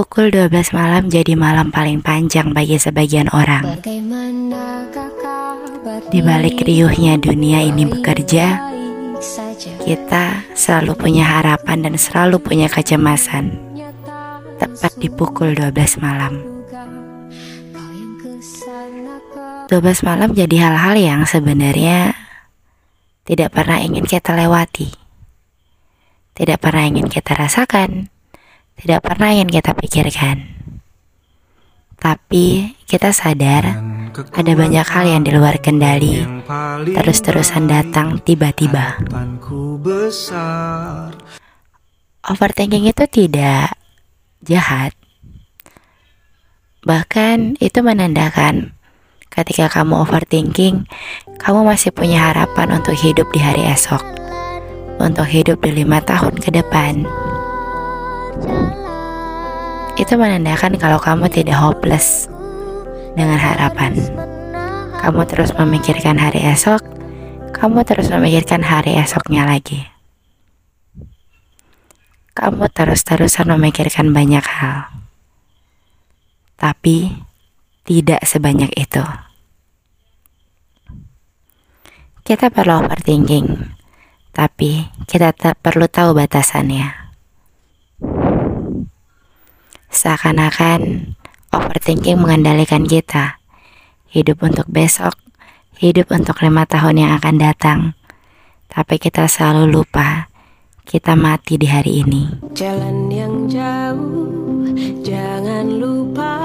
Pukul 12 malam jadi malam paling panjang bagi sebagian orang. Di balik riuhnya dunia ini bekerja, kita selalu punya harapan dan selalu punya kecemasan. Tepat di pukul 12 malam. 12 malam jadi hal-hal yang sebenarnya tidak pernah ingin kita lewati. Tidak pernah ingin kita rasakan tidak pernah ingin kita pikirkan. Tapi kita sadar ada banyak hal yang di luar kendali, terus-terusan datang tiba-tiba. Overthinking itu tidak jahat. Bahkan itu menandakan ketika kamu overthinking, kamu masih punya harapan untuk hidup di hari esok, untuk hidup di lima tahun ke depan. Itu menandakan kalau kamu tidak hopeless dengan harapan. Kamu terus memikirkan hari esok, kamu terus memikirkan hari esoknya lagi. Kamu terus-terusan memikirkan banyak hal. Tapi tidak sebanyak itu. Kita perlu overthinking, tapi kita perlu tahu batasannya. Seakan-akan overthinking mengendalikan kita. Hidup untuk besok, hidup untuk lima tahun yang akan datang. Tapi kita selalu lupa kita mati di hari ini. Jalan yang jauh, jangan lupa.